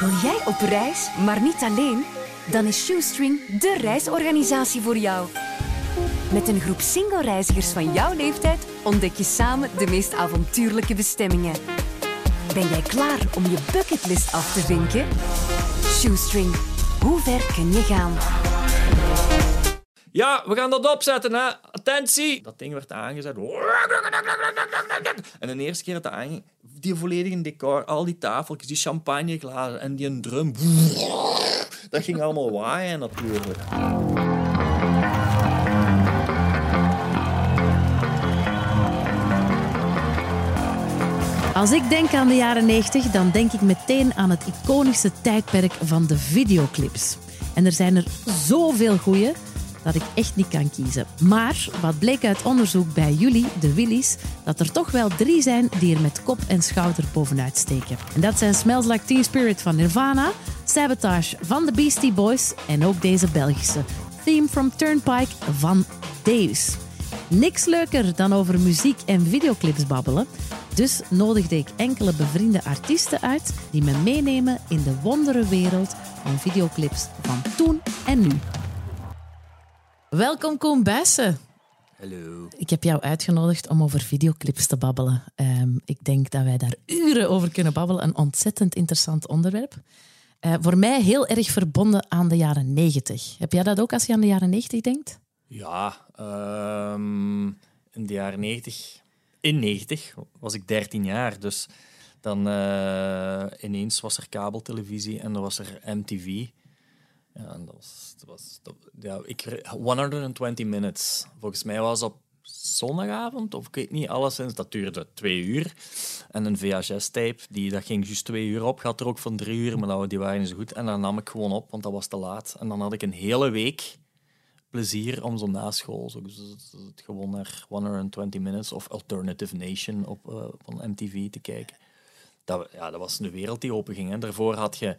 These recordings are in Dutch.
Wil jij op reis, maar niet alleen? Dan is Shoestring de reisorganisatie voor jou. Met een groep single-reizigers van jouw leeftijd ontdek je samen de meest avontuurlijke bestemmingen. Ben jij klaar om je bucketlist af te vinken? Shoestring, hoe ver kun je gaan? Ja, we gaan dat opzetten, hè. Attentie! Dat ding werd aangezet. En de eerste keer dat dat aanging, die volledige decor, al die tafeltjes, die champagneglazen en die drum. Dat ging allemaal waaien natuurlijk. Als ik denk aan de jaren 90, dan denk ik meteen aan het iconische tijdperk van de videoclips. En er zijn er zoveel goeie dat ik echt niet kan kiezen. Maar wat bleek uit onderzoek bij jullie, de Willies, dat er toch wel drie zijn die er met kop en schouder bovenuit steken. En dat zijn Smells Like Teen Spirit van Nirvana, Sabotage van de Beastie Boys en ook deze Belgische Theme from Turnpike van Daves. Niks leuker dan over muziek en videoclips babbelen. Dus nodigde ik enkele bevriende artiesten uit die me meenemen in de wondere wereld van videoclips van toen en nu. Welkom Koen Bijssen. Hallo. Ik heb jou uitgenodigd om over videoclips te babbelen. Ehm, ik denk dat wij daar uren over kunnen babbelen. Een ontzettend interessant onderwerp. Eh, voor mij heel erg verbonden aan de jaren 90. Heb jij dat ook als je aan de jaren 90 denkt? Ja, ehm, in de jaren 90. In 90 was ik 13 jaar, dus dan eh, ineens was er kabeltelevisie en dan was er MTV. Ja, en dat was, dat was ja, ik, 120 minutes. Volgens mij was op zondagavond, of ik weet niet, alleszins, dat duurde twee uur. En een VHS-tape, die, dat ging juist twee uur op, gaat er ook van drie uur, maar die waren niet zo goed. En dan nam ik gewoon op, want dat was te laat. En dan had ik een hele week plezier om zo na school gewoon naar 120 Minutes of Alternative Nation op eh, van MTV te kijken. Dat, ja, dat was een wereld die openging. Hè. Daarvoor had je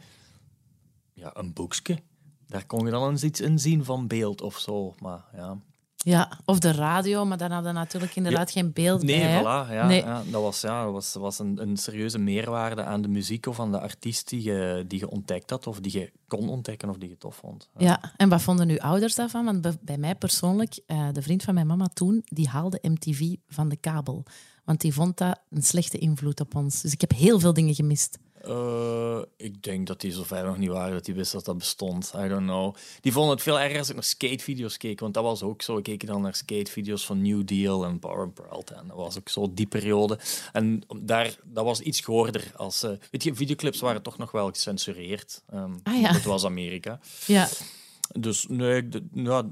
ja, een boekje. Daar kon je dan eens iets in zien van beeld of zo. Maar ja. Ja, of de radio, maar dan hadden we natuurlijk inderdaad geen beeld Nee, bij. voilà. Ja, Nee. ja, dat was, ja, dat was, was een, een serieuze meerwaarde aan de muziek of aan de artiest die je, die je ontdekt had, of die je kon ontdekken of die je tof vond. Ja, en wat vonden uw ouders daarvan? Want bij- bij mij persoonlijk, eh, de vriend van mijn mama toen, die haalde MTV van de kabel. Want die vond dat een slechte invloed op ons. Dus ik heb heel veel dingen gemist. Eh, ik denk dat die zover nog niet waren dat die wist dat dat bestond. I don't know. Die vonden het veel erger als ik naar skatevideo's keek, want dat was ook zo. Ik keek dan naar skatevideo's van New Deal en Power Peralta. En dat was ook zo die periode. En daar, dat was iets gehoorder. Als, eh, weet je, videoclips waren toch nog wel gecensureerd. Ah, ja. Dat was Amerika. Ja, Dus nee, ja,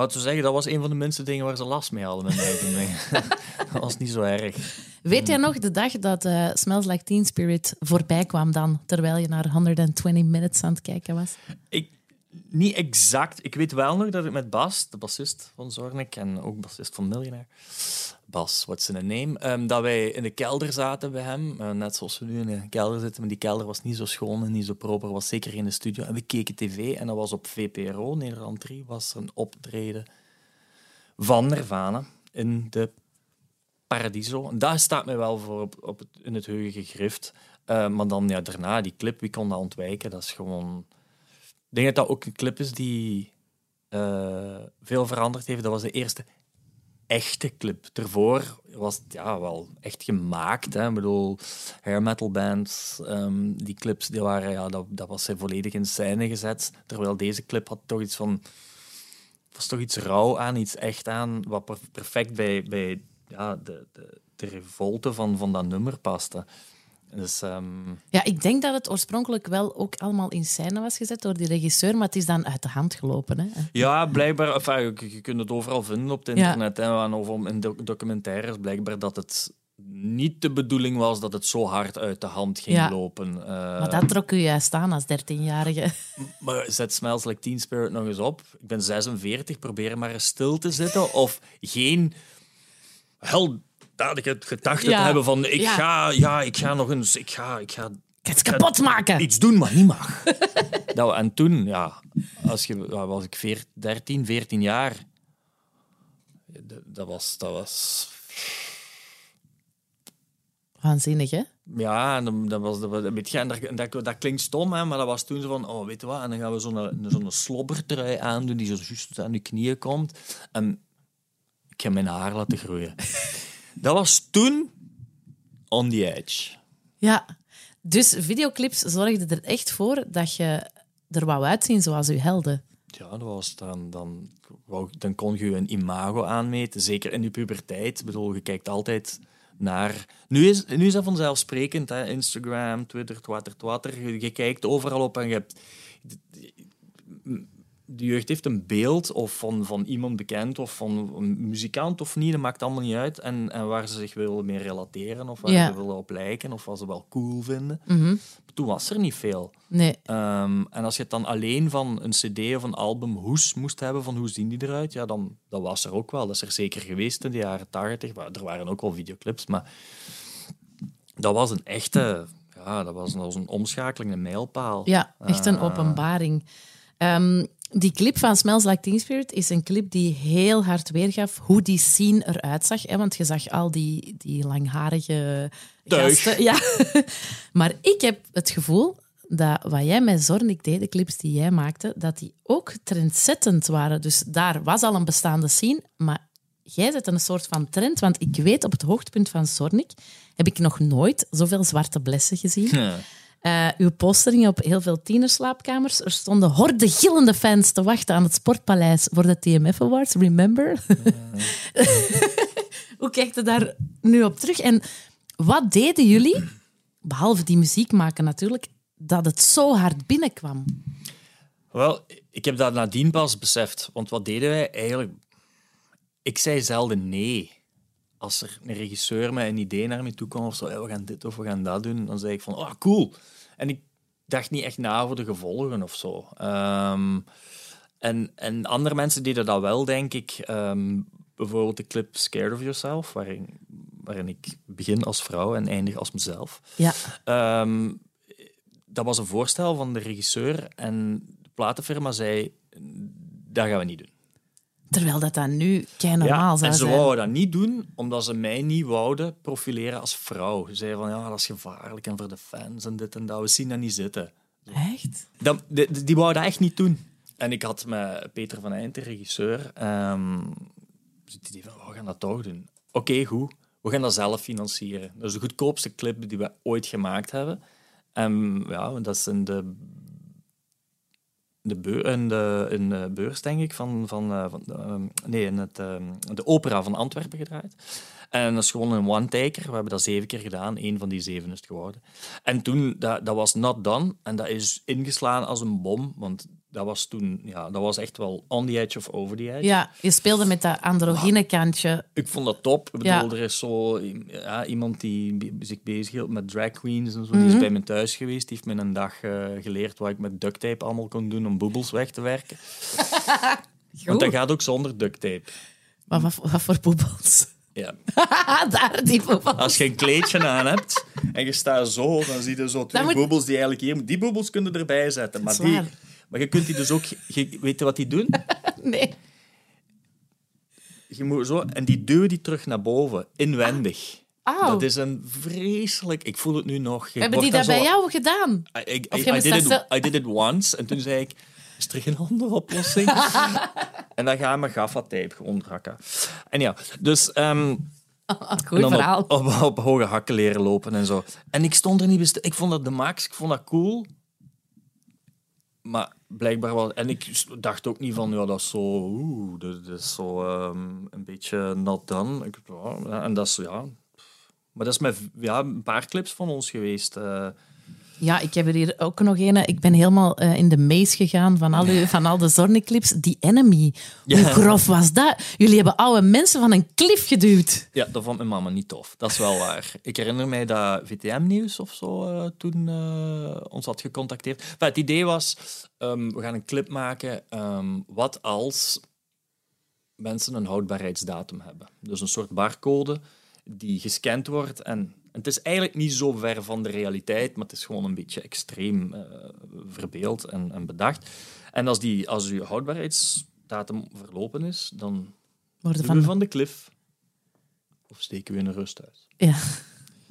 laten we zeggen, dat was een van de minste dingen waar ze last mee hadden met mij. dat was niet zo erg. Weet jij nog de dag dat eh, Smells Like Teen Spirit voorbij kwam dan, terwijl je naar 120 Minutes aan het kijken was? Ik, niet exact. Ik weet wel nog dat ik met Bas, de bassist van Zornik en ook bassist van Millionaire, Bas, what's in a name, ehm, dat wij in de kelder zaten bij hem. eh, net zoals we nu in de kelder zitten, maar die kelder was niet zo schoon en niet zo proper, was zeker in de studio. En we keken tv en dat was op VPRO, Nederland 3, was er een optreden van Nirvana in de Paradiso. Daar staat mij wel voor op, in het geheugen gegrift. Eh, maar dan ja, daarna, die clip, wie kon dat ontwijken? Dat is gewoon... Denk dat dat ook een clip is die eh, veel veranderd heeft. Dat was de eerste echte clip. Daarvoor was het ja, wel echt gemaakt. Hè. Ik bedoel, hair metal bands, ehm, die clips, die waren, ja, dat, dat was volledig in scène gezet. Terwijl deze clip had toch iets van... was toch iets rauw aan, iets echt aan, wat per- perfect bij, bij ja, de, de, de revolte van, van dat nummer paste. Dus ehm, Ja, ik denk dat het oorspronkelijk wel ook allemaal in scène was gezet door die regisseur, maar het is dan uit de hand gelopen. Hè? Ja, blijkbaar. Enfin, je, je kunt het overal vinden op het internet. En om- in doc- documentaires blijkbaar dat het niet de bedoeling was dat het zo hard uit de hand ging Ja. lopen. Eh, Maar dat trok u juist aan als 13-jarige. maar zet Smells Like Teen Spirit nog eens op. Ik ben 46, probeer maar eens stil te zitten. Of geen heldadige gedachte Ja. te hebben van ik, Ja. ga, ja, ik ga nog eens... Ik ga, ik ga Ik ga het kapot maken. iets doen wat niet mag. nou, en toen, ja, als je, was ik veer, 13, 14 jaar. Dat, dat was, dat was. Waanzinnig, hè? Ja, en dan, dat, was, dat, was- weet je, en dat, dat, dat klinkt stom, hè, maar dat was toen zo van, oh, weet je wat, en dan gaan we zo'n zo'n slobbertrui aandoen die zo juist aan je knieën komt. En ik ga mijn haar laten groeien. dat was toen on the edge. Ja. Dus videoclips zorgden er echt voor dat je er wou uitzien zoals uw helden. Ja, dat was dan, dan, dan kon je een imago aanmeten, zeker in je puberteit. Ik bedoel, je kijkt altijd naar... Nu is, nu is dat vanzelfsprekend, hè? Instagram, Twitter, twatter, twatter. Je, je kijkt overal op en je hebt... De jeugd heeft een beeld of van, van iemand bekend of van een muzikant of niet, dat maakt allemaal niet uit. En, en waar ze zich willen mee relateren of waar Ja. ze willen op lijken of wat ze wel cool vinden. Mhm. Toen was er niet veel. Nee. Ehm, en als je het dan alleen van een cd of een album Hoes moest hebben, van hoe zien die eruit, ja, dan dat was er ook wel. Dat is er zeker geweest in de jaren tachtig. Er waren ook wel videoclips, maar dat was een echte... Ja, dat was, dat was een omschakeling, een mijlpaal. Ja, echt een Ah. openbaring. Ehm, die clip van Smells Like Teen Spirit is een clip die heel hard weergaf hoe die scene eruit zag. Hè? Want je zag al die, die langharige gasten. Ja. maar ik heb het gevoel dat wat jij met Zornik deed, de clips die jij maakte, dat die ook trendzettend waren. Dus daar was al een bestaande scene, maar jij zet een soort van trend. Want ik weet, op het hoogtepunt van Zornik heb ik nog nooit zoveel zwarte blessen gezien. Ja. Eh, uw posteringen op heel veel tienerslaapkamers. Er stonden horde gillende fans te wachten aan het Sportpaleis voor de TMF Awards. Remember? Hoe kijkt je daar nu op terug? En wat deden jullie, behalve die muziek maken natuurlijk, dat het zo hard binnenkwam? Wel, ik heb dat nadien pas beseft. Want wat deden wij eigenlijk? Ik zei zelden nee. Als er een regisseur met een idee naar me toe kwam of zo, "Hey, we gaan dit of we gaan dat doen, dan zei ik van, oh, cool. En ik dacht niet echt na voor de gevolgen of zo. Ehm, en, en andere mensen deden dat wel, denk ik. Ehm, bijvoorbeeld de clip Scared of Yourself, waarin, waarin ik begin als vrouw en eindig als mezelf. Ja, Ehm, dat was een voorstel van de regisseur en de platenfirma zei, dat gaan we niet doen. Terwijl dat dan nu kei normaal zou en ze zijn. wouden dat niet doen, omdat ze mij niet wouden profileren als vrouw. Ze zeiden van, ja, dat is gevaarlijk en voor de fans en dit en dat. We zien dat niet zitten. Echt? Dat, die, die wouden dat echt niet doen. En ik had met Peter van Eind, de regisseur, het idee van, we gaan dat toch doen. Oké, goed. We gaan dat zelf financieren. Dat is de goedkoopste clip die we ooit gemaakt hebben. En ja, dat is in de, de, in de, in de beurs, denk ik, van... van, eh, van ehm, nee, in het, ehm, de opera van Antwerpen gedraaid. En dat is gewoon een one-taker. We hebben dat zeven keer gedaan. Eén van die zeven is het geworden. En toen, dat, dat was not done. En dat is ingeslaan als een bom. Want dat was toen, ja, dat was echt wel on the edge of over the edge. Ja, je speelde met dat androgyne kantje. Ik vond dat top. Ik Ja. bedoel, er is zo ja, iemand die zich bezighield met drag queens en zo. Die Mhm. is bij me thuis geweest. Die heeft me een dag eh, geleerd wat ik met duct tape allemaal kon doen om boebels weg te werken. Want dat gaat ook zonder duct tape. Maar wat, wat voor boebels? Ja. Daar, die boebels. Als je een kleedje aan hebt en je staat zo, dan zie je zo twee moet- boebels die eigenlijk hier... Die boebels kunnen erbij zetten. Maar, die, waar. Maar je kunt die dus ook... Je, weet je wat die doen? Nee. Je moet zo, en die duwen die terug naar boven, inwendig. Auw. Dat is een vreselijk... Ik voel het nu nog. Je Hebben die dat bij jou gedaan? I, I, I- I did it, I did it once. En toen zei ik, is er geen andere oplossing? en dan gaan we gaffa-tape gewoon hakken. En ja, dus... ehm, Goed verhaal. Op, op, op hoge hakken leren lopen en zo. En ik stond er niet best. Ik vond dat de max, ik vond dat cool. Maar blijkbaar wel. En ik dacht ook niet van, ja, dat is zo. Oeh, dat dat is zo ehm, een beetje not done. Ik, ja, en dat is, ja. Maar dat is met ja, een paar clips van ons geweest. eh. Ja, ik heb er hier ook nog een. Ik ben helemaal eh, in de maze gegaan van al, uw, van al de Zorni-clips. Die Enemy. Hoe grof was dat? Jullie hebben oude mensen van een klif geduwd. Ja, dat vond mijn mama niet tof. Dat is wel waar. Ik herinner mij dat VTM-nieuws of zo eh, toen eh, ons had gecontacteerd. Enfin, het idee was, ehm, we gaan een clip maken. ehm, wat als mensen een houdbaarheidsdatum hebben? Dus een soort barcode die gescand wordt. En het is eigenlijk niet zo ver van de realiteit, maar het is gewoon een beetje extreem eh, verbeeld en, en bedacht. En als, die, als uw houdbaarheidsdatum verlopen is, dan Worden van... van de klif. Of steken we in een rusthuis. Ja.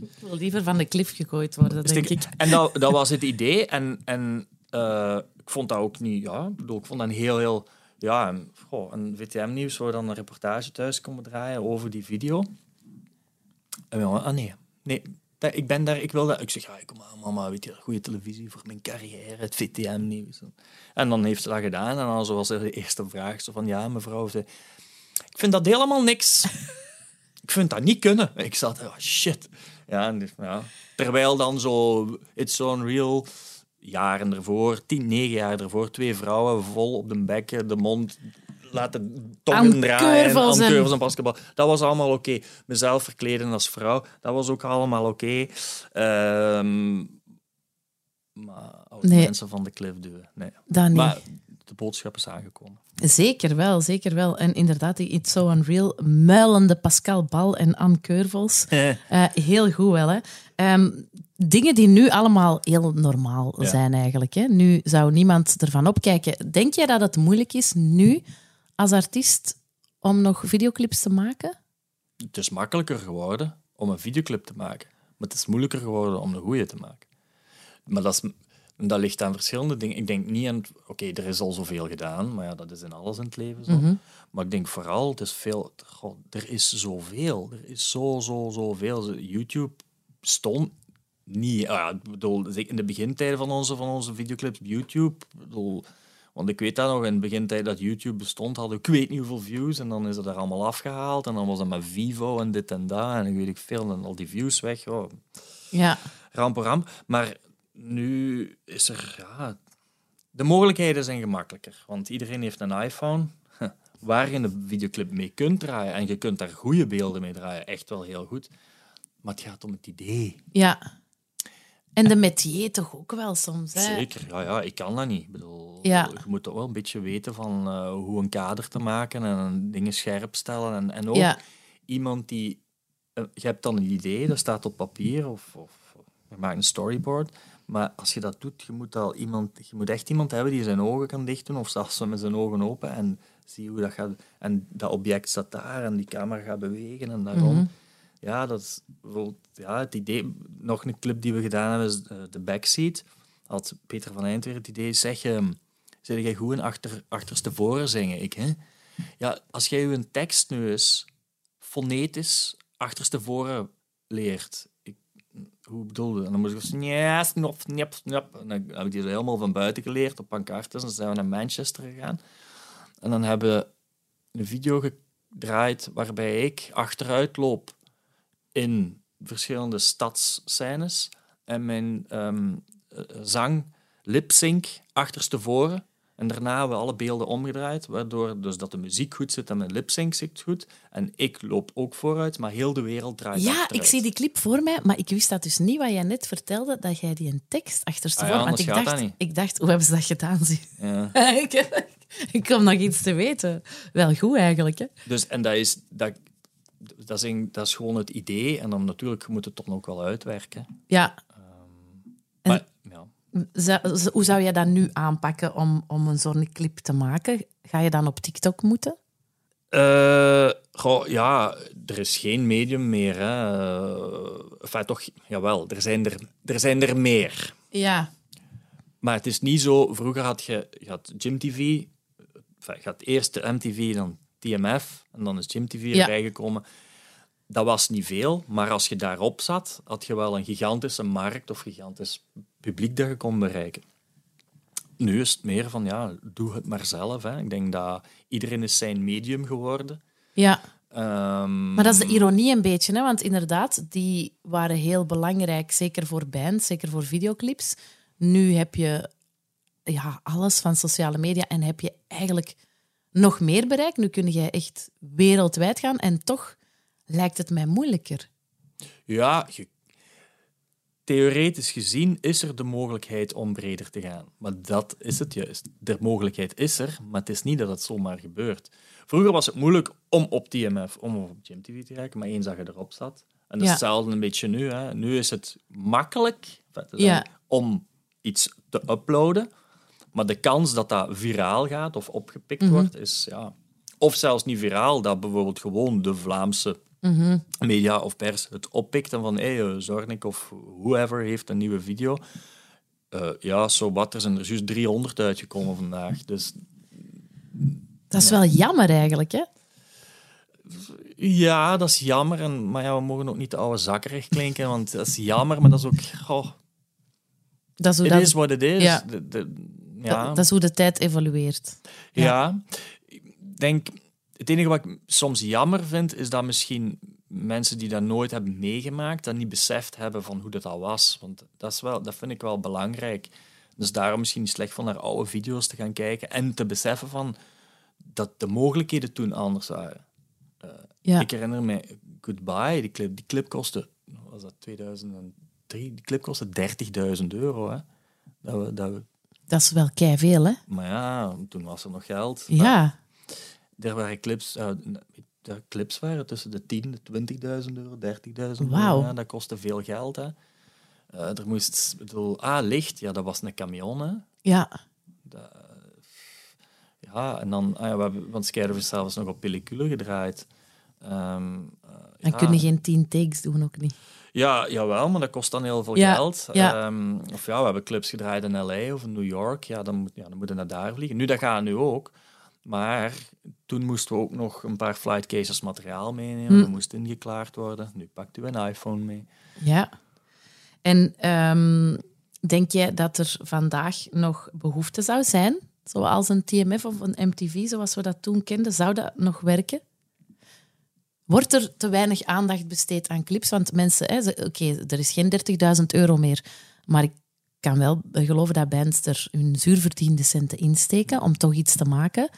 Ik wil liever van de klif gegooid worden, denk ik. En dat, dat was het idee. En, en uh, ik vond dat ook niet... Ja, ik, bedoel, ik vond dat een heel, heel... Ja, goh, een VTM-nieuws waar dan een reportage thuis komen draaien over die video. En we ah nee, nee, dat, ik ben daar, ik wil dat. Ik zeg, ja, kom maar, mama, weet je, goede televisie voor mijn carrière, het VTM-nieuws. En dan heeft ze dat gedaan. En dan was er de eerste vraag, zo van, ja, mevrouw, ze, ik vind dat helemaal niks. ik vind dat niet kunnen. Ik zat, oh, shit. Ja, ja. Terwijl dan zo, It's So Unreal, jaren ervoor, tien, negen jaar ervoor, twee vrouwen vol op de bekken, de mond laten tongen draaien, curvels en basketbal. Dat was allemaal oké. Mezelf verkleden als vrouw, dat was ook allemaal oké. Ehm, maar nee. mensen van de cliff duwen, nee. Dat niet. Maar de boodschap is aangekomen. Zeker wel, zeker wel. En inderdaad, die It's So Unreal, muilende Pascal Bal en Anne Keurvels. uh, heel goed wel, hè. Ehm, dingen die nu allemaal heel normaal zijn eigenlijk. Hè. Nu zou niemand ervan opkijken. Denk jij dat het moeilijk is nu als artiest om nog videoclips te maken? Het is makkelijker geworden om een videoclip te maken. Maar het is moeilijker geworden om een goede te maken. Maar dat, is, dat ligt aan verschillende dingen. Ik denk niet aan... Oké, er is al zoveel gedaan, maar ja, dat is in alles in het leven zo. Mhm. Maar ik denk vooral, het is veel... God, er is zoveel. Er is zo, zo, zoveel. YouTube stond niet... Ah, ik bedoel, in de begintijden van onze, van onze videoclips, YouTube... bedoel, want ik weet dat nog, in het begintijd dat YouTube bestond, hadden ik weet niet hoeveel views. En dan is het er allemaal afgehaald. En dan was het met Vivo en dit en dat. En ik weet ik veel. En al die views weg. Oh. Ja. Ramp ramp. Maar nu is er... Ja, de mogelijkheden zijn gemakkelijker. Want iedereen heeft een iPhone waar je een videoclip mee kunt draaien. En je kunt daar goede beelden mee draaien. Echt wel heel goed. Maar het gaat om het idee. Ja. En de métier toch ook wel soms. Hè? Zeker, ja, ja, ik kan dat niet. Ik bedoel, ja. Je moet toch wel een beetje weten van uh, hoe een kader te maken en dingen scherp stellen. En, en ook iemand die. Uh, je hebt dan een idee, dat staat op papier of, of je maakt een storyboard. Maar als je dat doet, je moet, al iemand, je moet echt iemand hebben die zijn ogen kan dichten of zelfs met zijn ogen open en zie hoe dat gaat. En dat object staat daar en die camera gaat bewegen en daarom. Mm ja, dat is ja, het idee. Nog een clip die we gedaan hebben is uh, de backseat. Had Peter van Eind weer het idee, zeg, um, zeg jij goed achter, achterstevoren zingen? Ik, hè? Ja, als jij je een tekst nu eens fonetisch achterstevoren leert, ik, hoe bedoelde En dan moest ik zeggen, ja, snap, snap. En dan heb ik die zo helemaal van buiten geleerd op pancartes. En dan zijn we naar Manchester gegaan. En dan hebben we een video gedraaid waarbij ik achteruit loop in verschillende stadsscènes. En mijn um, zang lip-sync achterstevoren. En daarna hebben we alle beelden omgedraaid, waardoor dus dat de muziek goed zit en mijn lip-sync zit goed. En ik loop ook vooruit, maar heel de wereld draait Ja, achteruit. ik zie die clip voor mij, maar ik wist dat dus niet wat jij net vertelde, dat jij die een tekst achterstevoren... Ah ja, want ik dacht, ik dacht, hoe hebben ze dat gedaan? Ja. ik kom nog iets te weten. Wel goed eigenlijk, hè? Dus, en dat is... Dat, dat is, dat is gewoon het idee. En dan natuurlijk moet het toch ook wel uitwerken. Ja. Um, maar, ja. Hoe zou je dat nu aanpakken om, om een zonneclip te maken? Ga je dan op TikTok moeten? Uh, goh, ja, er is geen medium meer. Hè. Uh, enfin, toch, jawel, er zijn er, er zijn er meer. Ja. Maar het is niet zo... Vroeger had je, je had enfin, je had eerst de MTV, dan TMF en dan is Gym TV ja. erbij gekomen. Dat was niet veel, maar als je daarop zat, had je wel een gigantische markt of gigantisch publiek dat je kon bereiken. Nu is het meer van, ja, doe het maar zelf. Hè. Ik denk dat iedereen is zijn medium geworden. Ja. Um, maar dat is de ironie een beetje, hè? want inderdaad, die waren heel belangrijk, zeker voor bands, zeker voor videoclips. Nu heb je ja, alles van sociale media en heb je eigenlijk nog meer bereik. Nu kun je echt wereldwijd gaan en toch lijkt het mij moeilijker. Ja, theoretisch gezien is er de mogelijkheid om breder te gaan. Maar dat is het juist. De mogelijkheid is er, maar het is niet dat het zomaar gebeurt. Vroeger was het moeilijk om op TMF, om op Gym TV te raken, maar eens dat je erop zat. En dat is hetzelfde een beetje nu. Hè. Nu is het makkelijk om iets te uploaden, maar de kans dat dat viraal gaat of opgepikt mhm. wordt, is ja. Of zelfs niet viraal, dat bijvoorbeeld gewoon de Vlaamse media of pers het oppikt en van hey, uh, Zornik of whoever heeft een nieuwe video. Uh, ja, zo wat, er zijn er juist 300 uitgekomen vandaag. Dus, dat is wel jammer eigenlijk, hè? Ja, dat is jammer. En, maar ja, we mogen ook niet de oude zakkerig klinken, want dat is jammer, maar dat is ook... Dat is het dat... is wat het is. Ja. De, de, ja. Dat, dat is hoe de tijd evolueert. Ja. ja. Ik denk, het enige wat ik soms jammer vind, is dat misschien mensen die dat nooit hebben meegemaakt, dat niet beseft hebben van hoe dat al was. Want dat, is wel, dat vind ik wel belangrijk. Dus daarom misschien niet slecht van naar oude video's te gaan kijken en te beseffen van dat de mogelijkheden toen anders waren. Uh, ja. Ik herinner me Goodbye, die clip, die clip kostte, was dat 2003? Die clip kostte 30.000 euro. Hè? Dat, we, dat, we... dat is wel kei veel, hè? Maar ja, toen was er nog geld. Ja. Er waren clips, uh, de clips waren tussen de 10.000 de 20.000 euro, 30.000 Wow. euro. Ja, dat kostte veel geld. Hè. Uh, er moest, bedoel, ah, licht, ja, dat was een camion. Hè. Ja. Dat, ja, en dan, ah, ja, we hebben, want Skydive is zelfs nog op pellicule gedraaid. Um, en ja. kunnen geen tien takes doen ook niet. Ja, jawel, maar dat kost dan heel veel Ja, geld. ja. Um, of ja, we hebben clips gedraaid in LA of in New York. Ja, dan, moet, ja, dan moeten we naar daar vliegen. Nu, dat gaat nu ook. Maar toen moesten we ook nog een paar flight cases materiaal meenemen. Hm. Dat moest ingeklaard worden. Nu pakt u een iPhone mee. Ja. En um, denk jij dat er vandaag nog behoefte zou zijn? Zoals een TMF of een MTV, zoals we dat toen kenden. Zou dat nog werken? Wordt er te weinig aandacht besteed aan clips? Want mensen, oké, er is geen 30.000 euro meer. Maar ik kan wel geloven dat bands er hun zuurverdiende centen insteken om toch iets te maken.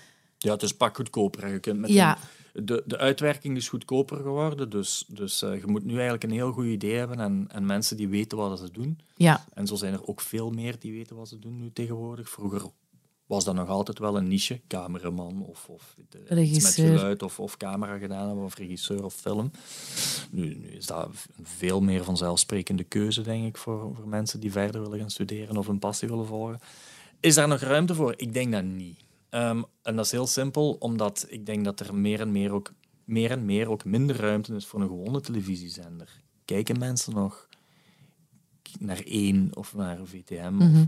Ja, het is pak goedkoper. Je kunt met Ja. een- de, de uitwerking is goedkoper geworden. Dus, dus eh, je moet nu eigenlijk een heel goed idee hebben en, en mensen die weten wat ze doen. Ja, En zo zijn er ook veel meer die weten wat ze doen nu tegenwoordig. Vroeger was dat nog altijd wel een niche. Cameraman of, of de, iets met geluid of, of camera gedaan hebben of regisseur of film. Nu, nu is dat een veel meer vanzelfsprekende keuze, denk ik, voor, voor mensen die verder willen gaan studeren of een passie willen volgen. Is daar nog ruimte voor? Ik denk dat niet. Ehm, en dat is heel simpel, omdat ik denk dat er meer en meer ook, meer en meer ook minder ruimte is voor een gewone televisiezender. Kijken mensen nog naar één of naar een VTM? Of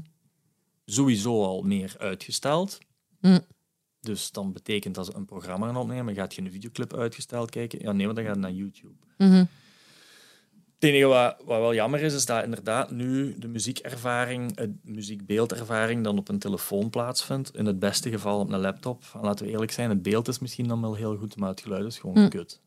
sowieso al meer uitgesteld. Mm. Dus dan betekent dat ze een programma gaan opnemen, gaat je een videoclip uitgesteld kijken? Ja, nee, maar dan gaat het naar YouTube. Mhm. Het enige wat, wat wel jammer is, is dat inderdaad nu de muziekervaring, de muziekbeeldervaring dan op een telefoon plaatsvindt. In het beste geval op een laptop. En laten we eerlijk zijn, het beeld is misschien dan wel heel goed, maar het geluid is gewoon Hm. kut.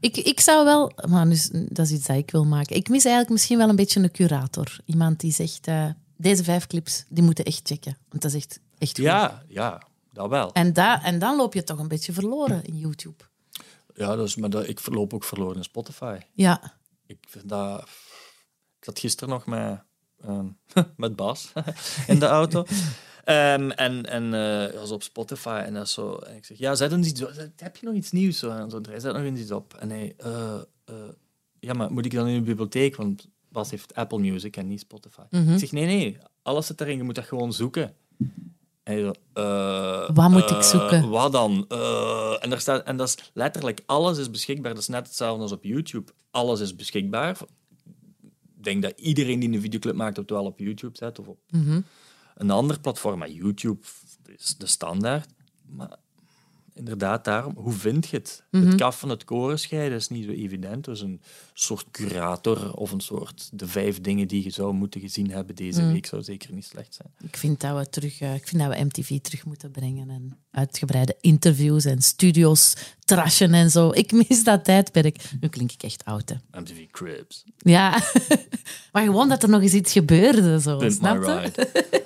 Ik, ik zou wel, maar dus, dat is iets dat ik wil maken. Ik mis eigenlijk misschien wel een beetje een curator. Iemand die zegt, eh, deze vijf clips, die moeten echt checken. Want dat is echt, echt goed. Ja, ja, dat wel. En, da, en dan loop je toch een beetje verloren in YouTube. Ja, dus, maar dat, ik verloop ook verloren in Spotify. Ja, Ik vind dat... Ik zat gisteren nog met, ehm, met Bas in de auto. Ehm, en en eh was op Spotify en dat zo. En ik zeg, ja, zet eens iets op. Heb je nog iets nieuws? Zo, en zo, zet nog eens iets op. En hij, eh, eh, ja, maar moet ik dan in de bibliotheek? Want Bas heeft Apple Music en niet Spotify. Mhm. Ik zeg, nee, nee, alles zit erin. Je moet dat gewoon zoeken. En eh, Wat moet ik eh, zoeken? Wat dan? Eh, en, daar staat, en dat is letterlijk, alles is beschikbaar. Dat is net hetzelfde als op YouTube. Alles is beschikbaar. Ik denk dat iedereen die een videoclip maakt, het wel op YouTube zet of op Mhm. een ander platform. Maar YouTube is de standaard. Maar inderdaad, daarom, hoe vind je het? Mhm. Het kaf van het koren scheiden is niet zo evident. Dus een soort curator of een soort de vijf dingen die je zou moeten gezien hebben deze Mhm. week zou zeker niet slecht zijn. ik vind, dat we terug, eh, ik vind dat we MTV terug moeten brengen. En uitgebreide interviews en studio's trashen en zo. Ik mis dat tijdperk. Nu klink ik echt oud, hè. MTV Cribs, Ja, maar gewoon dat er nog eens iets gebeurde. Zo, Pimp snap je?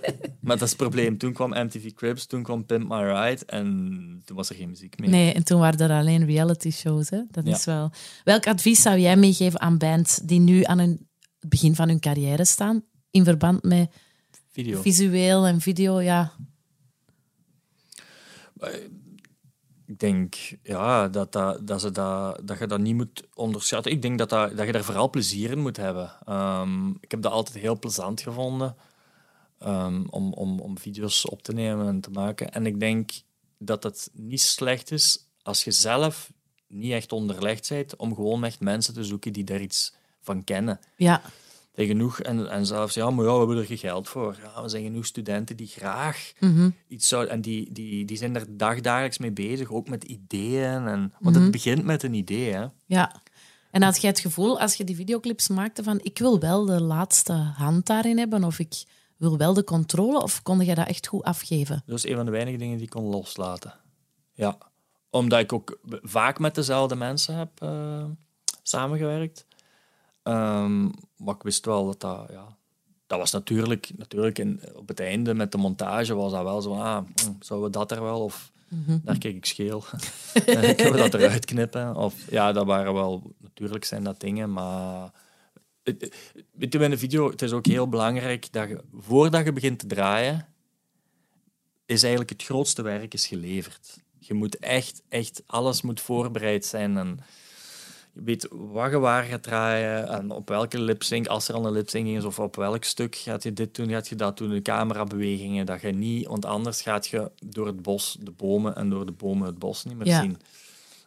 Maar dat is het probleem. Toen kwam MTV Cribs, toen kwam Pimp My Ride en toen was er geen muziek meer. Nee, en toen waren er alleen reality shows. Hè? Dat Ja. is wel... Welk advies zou jij meegeven aan bands die nu aan hun, het begin van hun carrière staan, in verband met Video. visueel en video? Ja, Ik denk ja, dat, dat, dat, ze dat, dat je dat niet moet onderschatten. Ik denk dat, dat, dat je daar vooral plezier in moet hebben. Ehm, ik heb dat altijd heel plezant gevonden ehm, om, om, om video's op te nemen en te maken. En ik denk dat het niet slecht is als je zelf niet echt onderlegd bent, om gewoon echt mensen te zoeken die daar iets van kennen. Ja, zijn genoeg, en, en zelfs, ja, maar ja, we hebben er geen geld voor. Ja, er zijn genoeg studenten die graag Mhm. iets zouden... En die, die, die zijn er dagdagelijks mee bezig, ook met ideeën. En, want het begint met een idee, hè. ja. En had jij het gevoel, als je die videoclips maakte, van ik wil wel de laatste hand daarin hebben, of ik wil wel de controle, of kon je dat echt goed afgeven? Dat is een van de weinige dingen die ik kon loslaten. Ja. Omdat ik ook vaak met dezelfde mensen heb eh, samengewerkt. Ehm, maar ik wist wel dat dat... Ja, dat was natuurlijk... Natuurlijk in, op het einde met de montage was dat wel zo... Ah, hm, zouden we dat er wel? Of daar keek ik scheel. Kunnen we dat eruit knippen? Of, ja, dat waren wel... Natuurlijk zijn dat dingen, maar... Weet je, bij een video, het is ook heel belangrijk dat je, voordat je begint te draaien, is eigenlijk het grootste werk is geleverd. Je moet echt, echt, alles moet voorbereid zijn en je weet wat je waar gaat draaien en op welke lipsync, als er al een lipsync is, of op welk stuk gaat je dit doen, gaat je dat doen, de camerabewegingen, dat je niet, want anders gaat je door het bos de bomen en door de bomen het bos niet meer Ja. zien.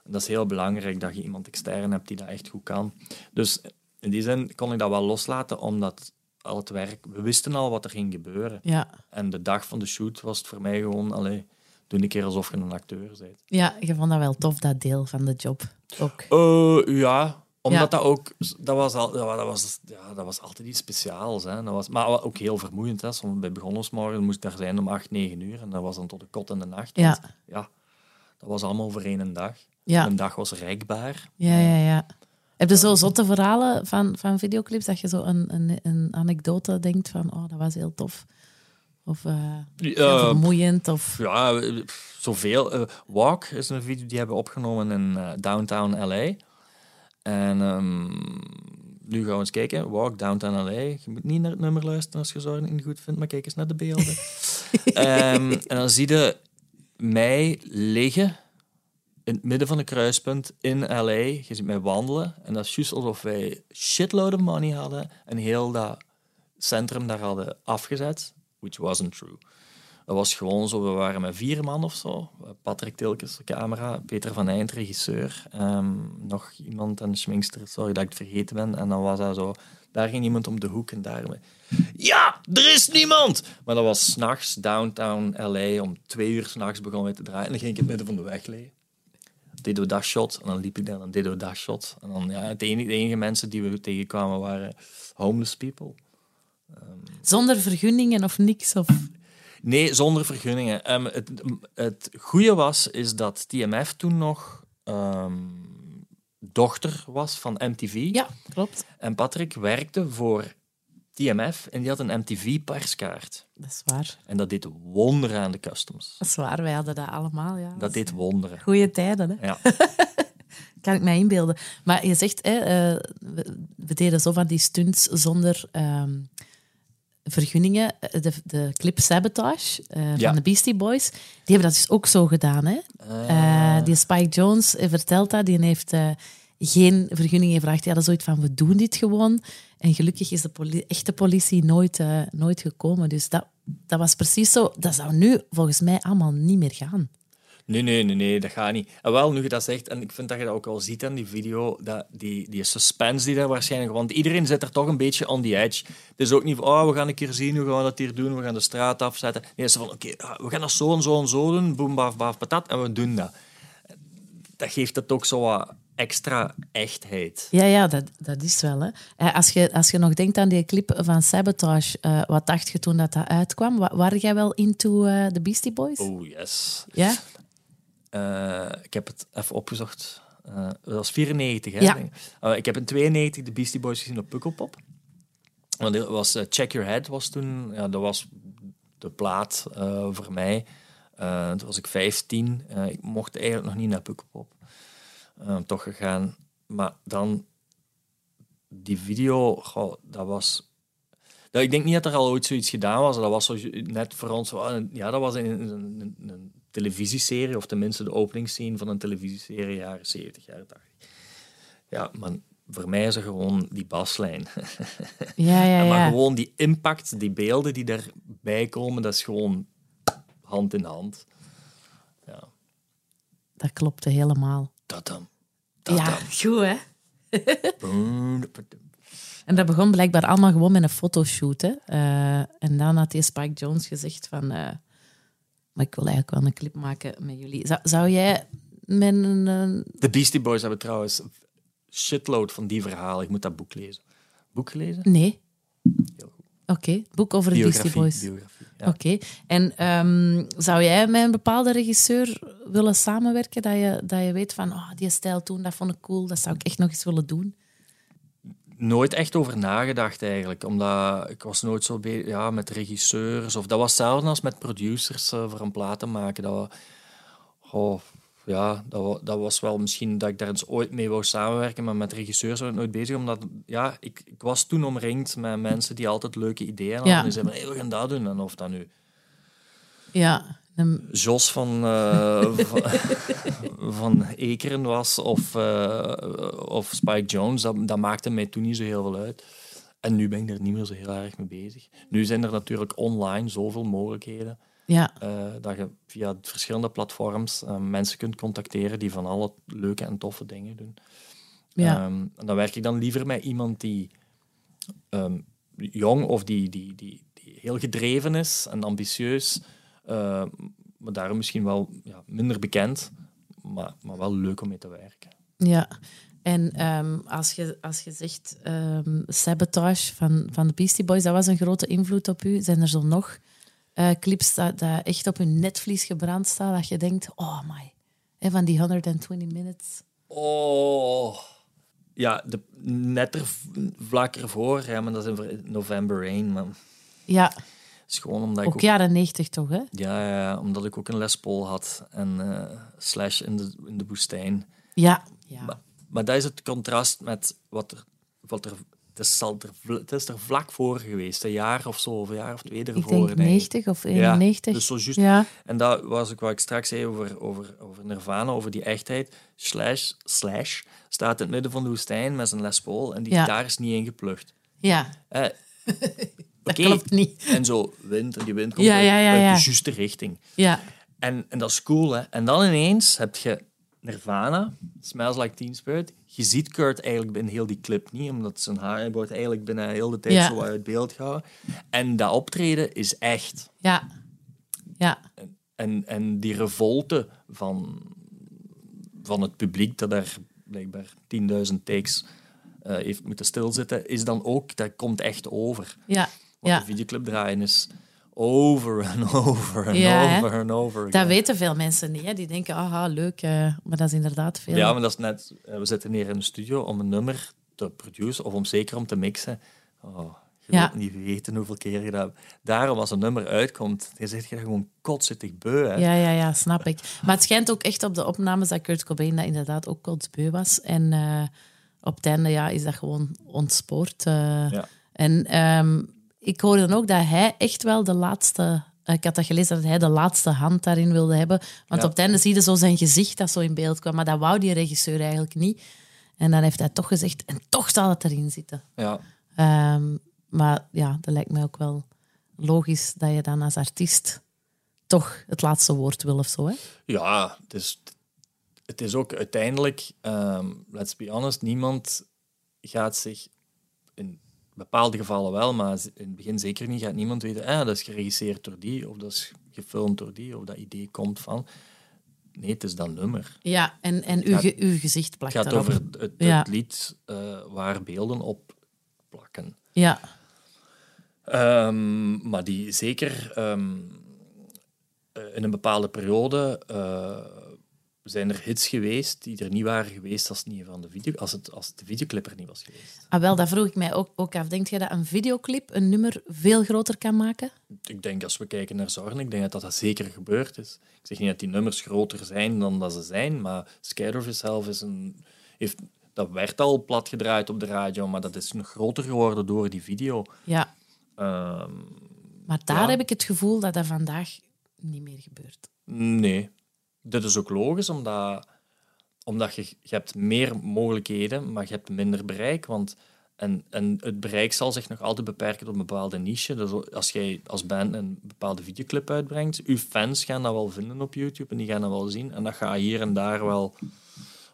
En dat is heel belangrijk dat je iemand extern hebt die dat echt goed kan. Dus in die zin kon ik dat wel loslaten, omdat al het werk, we wisten al wat er ging gebeuren. Ja, En de dag van de shoot was het voor mij gewoon, allee, doe een keer alsof je een acteur bent. ja je vond dat wel tof, dat deel van de job. Ook. Eh, ja, omdat Ja. dat ook, dat was, al, dat was, dat was, ja, dat was altijd iets speciaals. Hè. Dat was, maar ook heel vermoeiend. Hè. Soms bij begonnersmorgen moest ik daar zijn om 8, 9 uur. En dat was dan tot de kot in de nacht. Ja. Want, ja, dat was allemaal voor één dag. Ja, Een dag was rekbaar. ja, ja. ja. Heb je zo zotte verhalen van, van videoclips, dat je zo een, een, een anekdote denkt van, oh, dat was heel tof? Of eh, heel Eh, vermoeiend? Of... Ja, eh, zoveel. Eh, Walk is een video die hebben opgenomen in downtown LA. En ehm, nu gaan we eens kijken. Walk downtown LA. Je moet niet naar het nummer luisteren als je zo niet goed vindt, maar kijk eens naar de beelden. Ehm, en dan zie je mij liggen in het midden van een kruispunt in LA. Je ziet mij wandelen. En dat is juist alsof wij shitload of money hadden en heel dat centrum daar hadden afgezet. Which wasn't true. Dat was gewoon zo, we waren met vier man of zo. Patrick Tilkes, de camera, Peter van Eind, regisseur, ehm, nog iemand en schminkster, sorry dat ik het vergeten ben. En dan was dat zo, daar ging iemand om de hoek en daar... Ja, er is niemand! Maar dat was s'nachts, downtown LA, om twee uur s'nachts begonnen we te draaien. En dan ging ik in het midden van de weg liggen. We dat shot, en dan liep ik daar, dan we dat shot. En dan, ja, enige, de enige mensen die we tegenkwamen waren homeless people. Zonder vergunningen of niks? Of... Nee, zonder vergunningen. Ehm, het, het goede was, is dat TMF toen nog ehm, dochter was van MTV. Ja, klopt. En Patrick werkte voor TMF en die had een MTV-perskaart. Dat is waar. En dat deed wonderen aan de customs. Dat is waar, wij hadden dat allemaal. Ja. Dat deed wonderen. Goeie tijden, hè? Ja. kan ik mij inbeelden. Maar je zegt, hè, eh, we, deden zo van die stunts zonder ehm, vergunningen. De, de clip Sabotage eh, Ja. van de Beastie Boys, die hebben dat dus ook zo gedaan. Hè? Eh, die Spike Jones vertelt dat, die heeft geen vergunningen gevraagd. Die hadden zoiets van, we doen dit gewoon. En gelukkig is de poli- echte politie nooit, eh, nooit gekomen. Dus dat, dat was precies zo. Dat zou nu volgens mij allemaal niet meer gaan. Nee, nee, nee, nee, dat gaat niet. En wel, nu je dat zegt, en ik vind dat je dat ook wel ziet aan die video, dat die, die suspense die daar waarschijnlijk... Want iedereen zit er toch een beetje on the edge. Het is ook niet van, oh, we gaan een keer zien, hoe gaan we dat hier doen, we gaan de straat afzetten. Nee, is van, oké, ah, we gaan dat zo en zo en zo doen, boem, baf, baf, patat, en we doen dat. Dat geeft het ook zo wat extra echtheid. Ja, ja dat, dat is wel. Hè. Eh, Als, je, als je nog denkt aan die clip van Sabotage, eh, wat dacht je toen dat, dat uitkwam? Wa- Waren jij wel into eh, de Beastie Boys? Oh, yes. Ja? Ik heb het even opgezocht. Dat was 94, hè? Ja. ik. Heb in 92 de Beastie Boys gezien op Pukkelpop. Want dat was Check Your Head was toen, ja, dat was de plaat voor mij. Toen was ik 15. Eh, ik mocht eigenlijk nog niet naar Pukkelpop. Eh, toch gegaan. Maar dan die video, goh, dat was. Ik denk niet dat er al ooit zoiets gedaan was. Dat was zo, net voor ons. een- Ja, dat was een, een, een, een televisieserie, of tenminste de openingsscene van een televisieserie jaren 70, jaren 80. Ja, maar voor mij is er gewoon die baslijn. Ja, ja, Maar ja. gewoon die impact, die beelden die daarbij komen, dat is gewoon hand in hand. Ja, Dat klopte helemaal. dat dan. Ja, goed hè. En dat begon blijkbaar allemaal gewoon met een fotoshoot. Hè. Eh, en dan had die Spike Jones gezegd van... eh, maar ik wil eigenlijk wel een clip maken met jullie. Zou, zou jij met een... De Beastie Boys hebben trouwens een shitload van die verhalen. Ik moet dat boek lezen. Boek gelezen? Nee. Oké, boek over de Beastie. Boys. biografie Oké. En ehm, zou jij met een bepaalde regisseur willen samenwerken? Dat je, dat je weet van, oh, die stijl toen, dat vond ik cool. Dat zou ik echt nog eens willen doen. nooit echt over nagedacht eigenlijk. Omdat ik was nooit zo bezig ja, met regisseurs. Of dat was hetzelfde als met producers eh, voor een plaat te maken. Dat, goh, ja, dat, dat was wel misschien dat ik daar eens ooit mee wou samenwerken. Maar met regisseurs was ik nooit bezig. Omdat ja, ik, ik was toen omringd met mensen die altijd leuke ideeën hadden. Ja. En zeiden, hey, we gaan dat doen. En of dat nu Ja. Jos van, eh, van, van Ekeren was of, eh, of Spike Jones, dat, dat maakte mij toen niet zo heel veel uit. En nu ben ik er niet meer zo heel erg mee bezig. Nu zijn er natuurlijk online zoveel mogelijkheden ja. eh, dat je via verschillende platforms eh, mensen kunt contacteren die van alle leuke en toffe dingen doen. Ja. Ehm, en dan werk ik dan liever met iemand die ehm, jong of die, die, die, die heel gedreven is en ambitieus, eh, maar daarom misschien wel ja, minder bekend, maar, maar wel leuk om mee te werken. Ja, en ehm, als, je, als je zegt Sabotage van, van de Beastie Boys, dat was een grote invloed op u. Zijn er zo nog eh, clips dat, dat echt op hun netvlies gebrand staan, dat je denkt, oh my, Hè, van die 120 minutes. Oh. Ja, de, net er vlak ervoor, ja, maar dat is in November Rain. Maar het Ja, is gewoon omdat ik ook ook, jaren 90 toch, hè? ja, ja, omdat ik ook een Les Paul had en eh, slash in de, in de woestijn. Ja. ja. Maar, maar dat is het contrast met wat er. Wat er is al er, het is er vlak voor geweest, een jaar of zo, of een jaar of twee ervoor. Ik denk ik. 90 of 91. Ja, dus zo juist. Ja, En dat was ook wat ik straks zei over, over, over Nirvana, over die echtheid. Slash, slash staat in het midden van de woestijn met zijn Les Paul en die Ja. gitaar is niet ingeplucht. ja. Eh, dat klopt niet. En zo wind, en die wind komt Ja, uit, de juiste richting. Ja, En, en dat is cool, hè. En dan ineens heb je Nirvana, Smells Like Teen Spirit. Je ziet Kurt eigenlijk in heel die clip niet, omdat zijn haar wordt eigenlijk binnen heel de tijd Ja. zo uit beeld gehouden. En dat optreden is echt. ja. Ja, En, en die revolte van, van het publiek dat daar blijkbaar 10.000 takes eh, heeft moeten stilzitten, is dan ook, dat komt echt over. ja. Want ja. de videoclip draaien is over en over en Ja, over en over. Dat weten veel mensen niet. Hè. Die denken, aha, leuk. eh, maar dat is inderdaad veel. Ja, maar dat is net... eh, We zitten hier in de studio om een nummer te produceren, of om zeker om te mixen. Oh, je Ja. wilt niet weten hoeveel keer je dat... Daarom, als een nummer uitkomt, dan zit je gewoon kotzittig beu. Hè? Ja, ja, ja, snap ik. Maar het schijnt ook echt op de opnames dat Kurt Cobain dat inderdaad ook kotsbeu was. En eh, op het einde ja, is dat gewoon ontspoord. Ja. En ehm, ik hoorde dan ook dat hij echt wel de laatste... eh, Ik had dat gelezen dat hij de laatste hand daarin wilde hebben. Want Ja. op het einde zie je zo zijn gezicht dat zo in beeld kwam. Maar dat wou die regisseur eigenlijk niet. En dan heeft hij toch gezegd, en toch zal het erin zitten. Ja. Ehm, maar ja, dat lijkt mij ook wel logisch dat je dan als artiest toch het laatste woord wil of zo. Hè? Ja, het is, het is ook uiteindelijk, ehm, let's be honest, niemand gaat zich in bepaalde gevallen wel, maar in het begin zeker niet, gaat niemand weten, ah, dat is geregisseerd door die, of dat is gefilmd door die, of dat idee komt van. Nee, het is dat nummer. Ja, en, en uw, gaat- uw gezicht Het plakt gaat daarop. over het, het Ja. lied eh, waar beelden op plakken. Ja, Ehm, maar die zeker ehm, eh, in een bepaalde periode eh, zijn er hits geweest die er niet waren geweest als, het niet van de, video, als, het, als de videoclip er niet was geweest. ah, wel, dat vroeg ik mij ook, ook af. Denk je dat een videoclip een nummer veel groter kan maken? Ik denk als we kijken naar Zorn, ik denk dat dat zeker gebeurd is. Ik zeg niet dat die nummers groter zijn dan dat ze zijn, maar Scared of Yourself is een, heeft, dat werd al plat gedraaid op de radio, maar dat is nog groter geworden door die video. Ja, Ehm, maar daar Ja. heb ik het gevoel dat dat vandaag niet meer gebeurt. Nee. Dit is ook logisch, omdat, omdat je, je hebt meer mogelijkheden, maar je hebt minder bereik. Want, en, en het bereik zal zich nog altijd beperken tot een bepaalde niche. Dus als jij als band een bepaalde videoclip uitbrengt, uw fans gaan dat wel vinden op YouTube en die gaan dat wel zien. En dat gaat hier en daar wel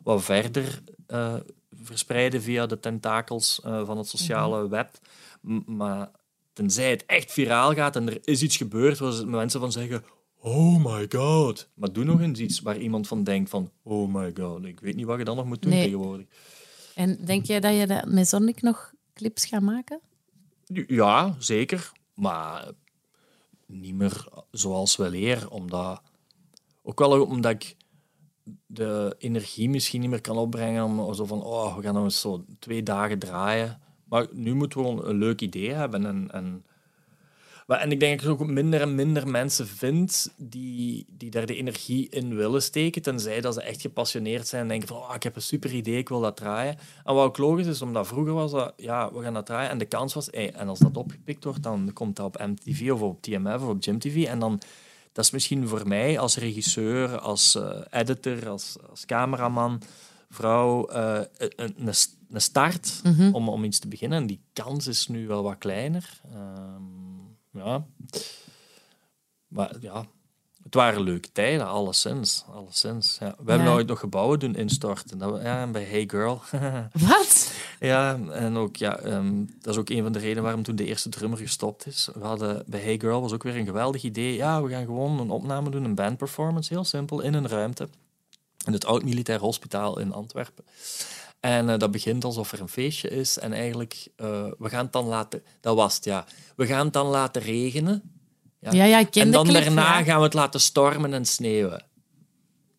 wat verder eh, verspreiden via de tentakels eh, van het sociale web. M- maar tenzij het echt viraal gaat en er is iets gebeurd waar mensen van zeggen... Oh my god. Maar doe nog eens iets waar iemand van denkt van... Oh my god, ik weet niet wat je dan nog moet doen Nee. tegenwoordig. En denk jij dat je dat met Sonic nog clips gaat maken? Ja, zeker. Maar niet meer zoals wel eer. Omdat, ook wel omdat ik de energie misschien niet meer kan opbrengen om zo van, oh, we gaan nog eens zo twee dagen draaien. Maar nu moeten we gewoon een leuk idee hebben. En, en, maar, en ik denk dat ik ook minder en minder mensen vind die, die daar de energie in willen steken, tenzij dat ze echt gepassioneerd zijn en denken van, oh, ik heb een super idee, ik wil dat draaien. En wat ook logisch is, omdat vroeger was dat, ja, we gaan dat draaien. En de kans was, hey, en als dat opgepikt wordt, dan komt dat op MTV of op TMF of op Gym TV. En dan, dat is misschien voor mij als regisseur, als eh, editor, als, als cameraman, vrouw, eh, een, een, start om, om iets te beginnen. En die kans is nu wel wat kleiner. Ehm, ja. Maar ja, het waren leuke tijden, alleszins. alleszins ja. We hebben Ja. nooit nog gebouwen doen instorten. Dat, we- ja, bij Hey Girl. Wat? ja, en ook, ja, ehm, dat is ook een van de redenen waarom toen de eerste drummer gestopt is. We hadden bij Hey Girl was ook weer een geweldig idee. Ja, we gaan gewoon een opname doen, een bandperformance, heel simpel, in een ruimte. In het Oud Militair Hospitaal in Antwerpen. En eh, dat begint alsof er een feestje is. En eigenlijk, eh, we gaan het dan laten... Dat was het, ja. We gaan het dan laten regenen. Ja, ja, ik ken en de dan clip, daarna ja. gaan we het laten stormen en sneeuwen.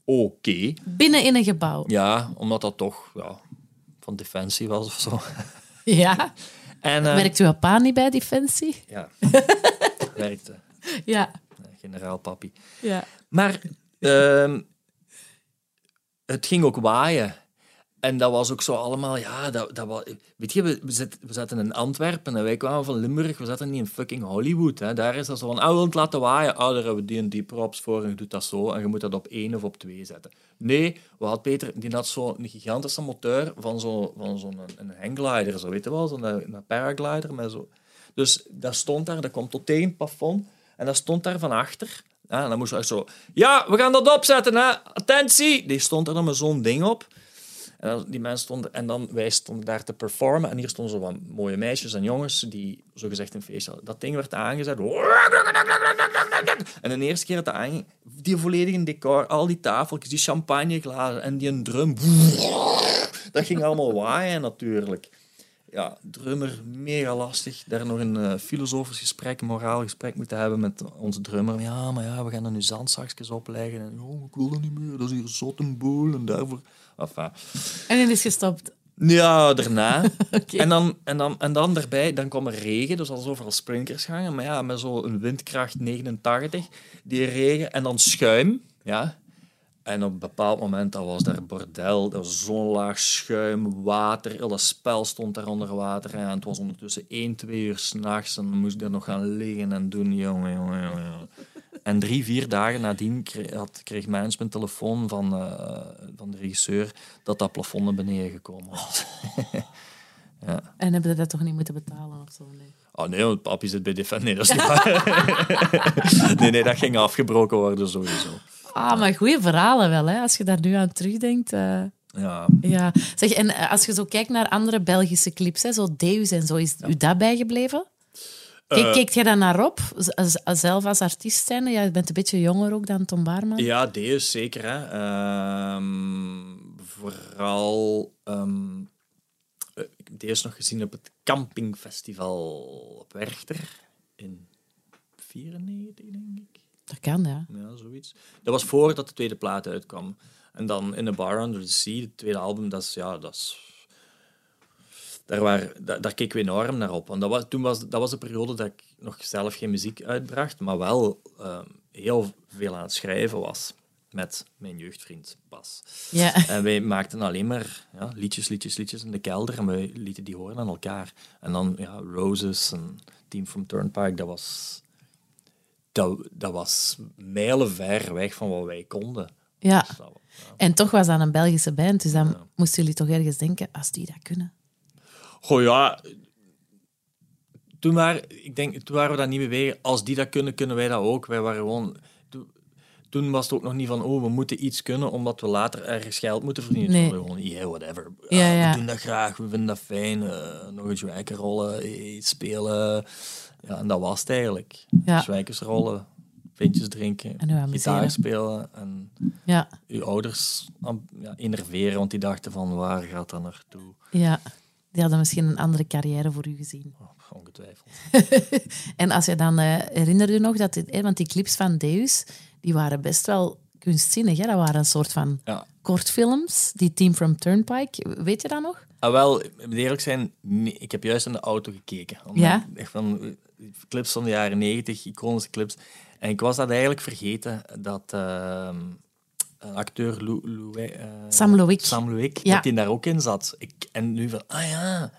Oké. Binnen in een gebouw. Ja, omdat dat toch ja, van Defensie was of zo. Ja. En, eh, Werkt uw pa niet bij Defensie? Ja, werkte. Ja. Generaal Papi. ja. Maar ehm, het ging ook waaien. En dat was ook zo allemaal, ja, dat, dat was, weet je, we, zit- we zaten in Antwerpen en wij kwamen van Limburg, we zaten niet in fucking Hollywood. Hè. Daar is dat zo van, ah, we het laten waaien. Ah, daar hebben we die en die props voor en je doet dat zo en je moet dat op één of op twee zetten. Nee, we Peter, die had zo'n gigantische motor van zo'n van zo'n een, hangglider, zo weet je wel, zo'n een, een paraglider met zo. Dus dat stond daar, dat kwam tot het plafond en dat stond daar van achter. Ja, en dan moest je zo, ja, we gaan dat opzetten, hè. Attentie! Die stond er dan met zo'n ding op. En dan, die mensen stonden, en dan wij stonden daar te performen. En hier stonden zo wat mooie meisjes en jongens die zogezegd een feest hadden. Dat ding werd aangezet. En de eerste keer dat die volledige decor, al die tafeltjes, die champagneglazen en die een drum. Dat ging allemaal waaien natuurlijk. Ja, drummer, mega lastig. Daar nog een eh, filosofisch gesprek, een moraal gesprek moeten hebben met onze drummer. Ja, maar ja, we gaan er nu zandzakjes opleggen. En oh, ik wil dat niet meer, dat is hier zot en boel. En daarvoor... Enfin. En hij is gestopt. Ja, daarna. En, dan, en, dan, en dan daarbij, dan kwam er regen, dus als overal sprinkers gangen. Maar ja, met zo'n windkracht 89, die regen en dan schuim. Ja. En op een bepaald moment, dat was daar bordel, dat was zo'n laag schuim, water, heel dat spel stond daar onder water. En het was ondertussen 1, 2 uur s'nachts en dan moest ik daar nog gaan liggen en doen, jongen, jongen. En drie, vier dagen nadien kreeg, had, kreeg management telefoon van, eh, van de regisseur dat dat plafond naar beneden gekomen was. ja. En hebben ze dat toch niet moeten betalen of zo? Nee. Oh nee, want papi zit bij Defend. Nee, dat is niet waar. nee, nee, dat ging afgebroken worden sowieso. Ah, maar goede verhalen wel, hè? Als je daar nu aan terugdenkt. eh, Ja. ja. Zeg, en eh, als je zo kijkt naar andere Belgische clips, hè, zo Deus en zo, is u dat bijgebleven? Kijk, Eh. kijkt jij daar naar op? Zelf als artiest zijn? Ja, je bent een beetje jonger ook dan Tom Baarman. Ja, Deus zeker. Hè. Ehm, vooral ik heb Deus nog gezien op het campingfestival op Werchter in 94, denk ik. Dat kan, ja. Ja, zoiets. Dat was voordat de tweede plaat uitkwam. En dan In the Bar Under the Sea, het tweede album, dat is... Ja, dat is daar, waren, daar, daar keken we enorm naar op. Want dat was, toen was, dat was de periode dat ik nog zelf geen muziek uitbracht, maar wel ehm, heel veel aan het schrijven was met mijn jeugdvriend Bas. Ja. En wij maakten alleen maar ja, liedjes, liedjes, liedjes in de kelder en we lieten die horen aan elkaar. En dan ja, Roses en Team from Turnpike, dat was, dat, dat was mijlen ver weg van wat wij konden. ja. Dus dat- ja. En toch was dat een Belgische band, dus dan moesten jullie toch ergens denken, als die dat kunnen. Goh ja, toen, waren, ik denk, toen waren we dat niet mee bezig. Als die dat kunnen, kunnen wij dat ook. Wij waren gewoon... Toen, was het ook nog niet van, oh, we moeten iets kunnen omdat we later ergens geld moeten verdienen. Nee. Gewoon, yeah, whatever. Ja, ja. We doen dat graag, we vinden dat fijn. eh, nog eens wijkerrollen, iets spelen. Ja, en dat was het eigenlijk. Ja. Zwijkersrollen, vintjes drinken, En uw amuseren. gitaar spelen en Ja, uw ouders ja, innerveren, want die dachten van, waar gaat dat naartoe? ja. Die hadden misschien een andere carrière voor u gezien. Oh, ongetwijfeld. En als je dan eh herinnerde je nog dat, dit, eh, want die clips van Deus, die waren best wel kunstzinnig. Hè? Dat waren een soort van Ja. kortfilms, die Team from Turnpike. Weet je dat nog? Ah, wel, ik moet eerlijk zijn, nee, ik heb juist in de auto gekeken. Ja? van clips van de jaren negentig, iconische clips. En ik was dat eigenlijk vergeten dat ehm, een acteur Lou, Lou, eh, Sam Ja. dat hij daar ook in zat. Ik, en nu van, ah ja,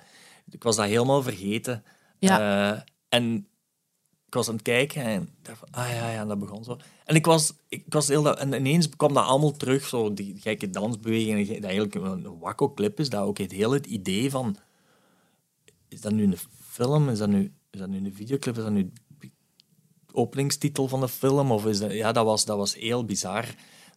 ik was dat helemaal vergeten. Ja. Eh, en ik was aan het kijken en dacht van, ah ja, ja, dat begon zo. En ik was, ik was heel dat, en ineens kwam dat allemaal terug, zo die gekke dansbewegingen, dat eigenlijk een wakko-clip is, dat ook het hele het idee van, is dat nu een film, is dat nu, is dat nu een videoclip, is dat nu de openingstitel van de film, of is dat, ja, dat was, dat was heel bizar.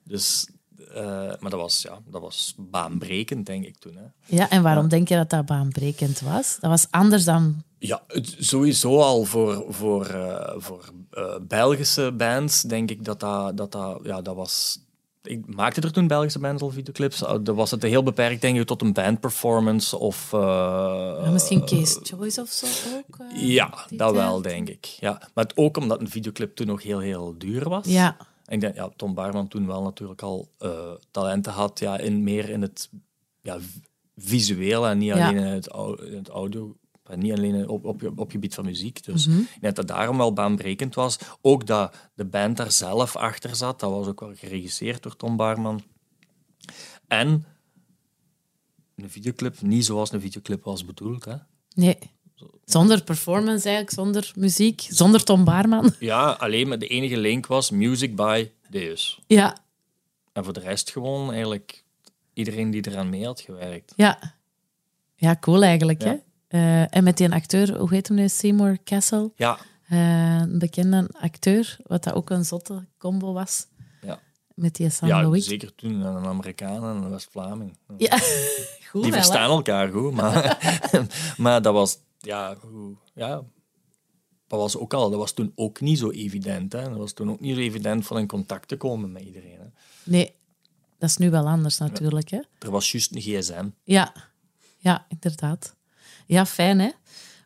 Dus, eh, maar dat was, ja, dat was baanbrekend, denk ik toen. Hè. Ja, en waarom denk je dat dat baanbrekend was? Dat was anders dan... Ja, het- sowieso al voor, voor, eh, voor eh, Belgische bands denk ik dat dat, dat, dat, ja, dat was... Ik maakte er toen Belgische bands al videoclips. Uh, Dan was het heel beperkt, denk ik, tot een bandperformance of... Ja, misschien Case Choice of zo ook? Ja, dat wel, denk ik. Ja. Maar het ook omdat een videoclip toen nog heel, heel duur was. Ja, En ik denk, ja, Tom Barman toen wel natuurlijk al talenten had, ja, in, meer in het ja, visuele en niet Ja. alleen in het, au- in het audio, en niet alleen op, op, op gebied van muziek. Dus Mhm. ik denk dat daarom wel baanbrekend was. Ook dat de band daar zelf achter zat, dat was ook wel geregisseerd door Tom Barman. En een videoclip, niet zoals een videoclip was bedoeld, hè. nee. Zonder performance eigenlijk, zonder muziek, zonder Tom Baarman. Ja, alleen maar de enige link was music by Deus. Ja, En voor de rest gewoon eigenlijk iedereen die eraan mee had gewerkt. ja. Ja, cool eigenlijk, Ja. hè? Eh, en met die acteur, hoe heet hem nu? Seymour Castle. Ja, Eh, een bekende acteur, wat dat ook een zotte combo was. Ja. Met die Sam ja zeker toen een Amerikaan en een West-Vlaming. Ja, goed Die wel, verstaan elkaar goed, maar, maar dat was, ja, ja, dat was ook al, dat was toen ook niet zo evident. Hè. Dat was toen ook niet zo evident van in contact te komen met iedereen. Hè. Nee, dat is nu wel anders natuurlijk, hè? Er was juist een gsm. Ja, ja, inderdaad. Ja, fijn hè.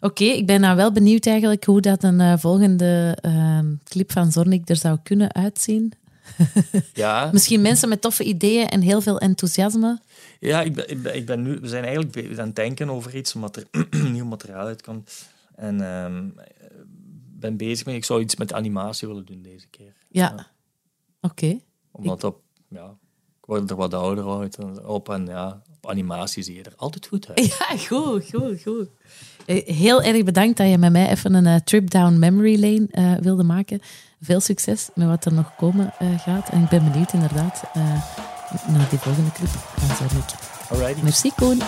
Oké, ik ben nou wel benieuwd eigenlijk hoe dat een eh, volgende ehm, clip van Zornik er zou kunnen uitzien. Ja, Misschien mensen met toffe ideeën en heel veel enthousiasme. Ja, ik ben, ik ben, ik ben nu, we zijn eigenlijk aan het denken over iets, omdat er nieuw materiaal uitkomt. En ik ben bezig met, ik zou iets met animatie willen doen deze keer. Ja, oké. Omdat op, ja, ik word er wat ouder uit op en ja, op animatie zie je er altijd goed uit. Ja, goed, goed, goed. Eh, Heel erg bedankt dat je met mij even een eh, trip down memory lane eh, wilde maken. Veel succes met wat er nog komen gaat. En ik ben benieuwd inderdaad naar die volgende clip van Zornik. Alrighty. Merci, Koen.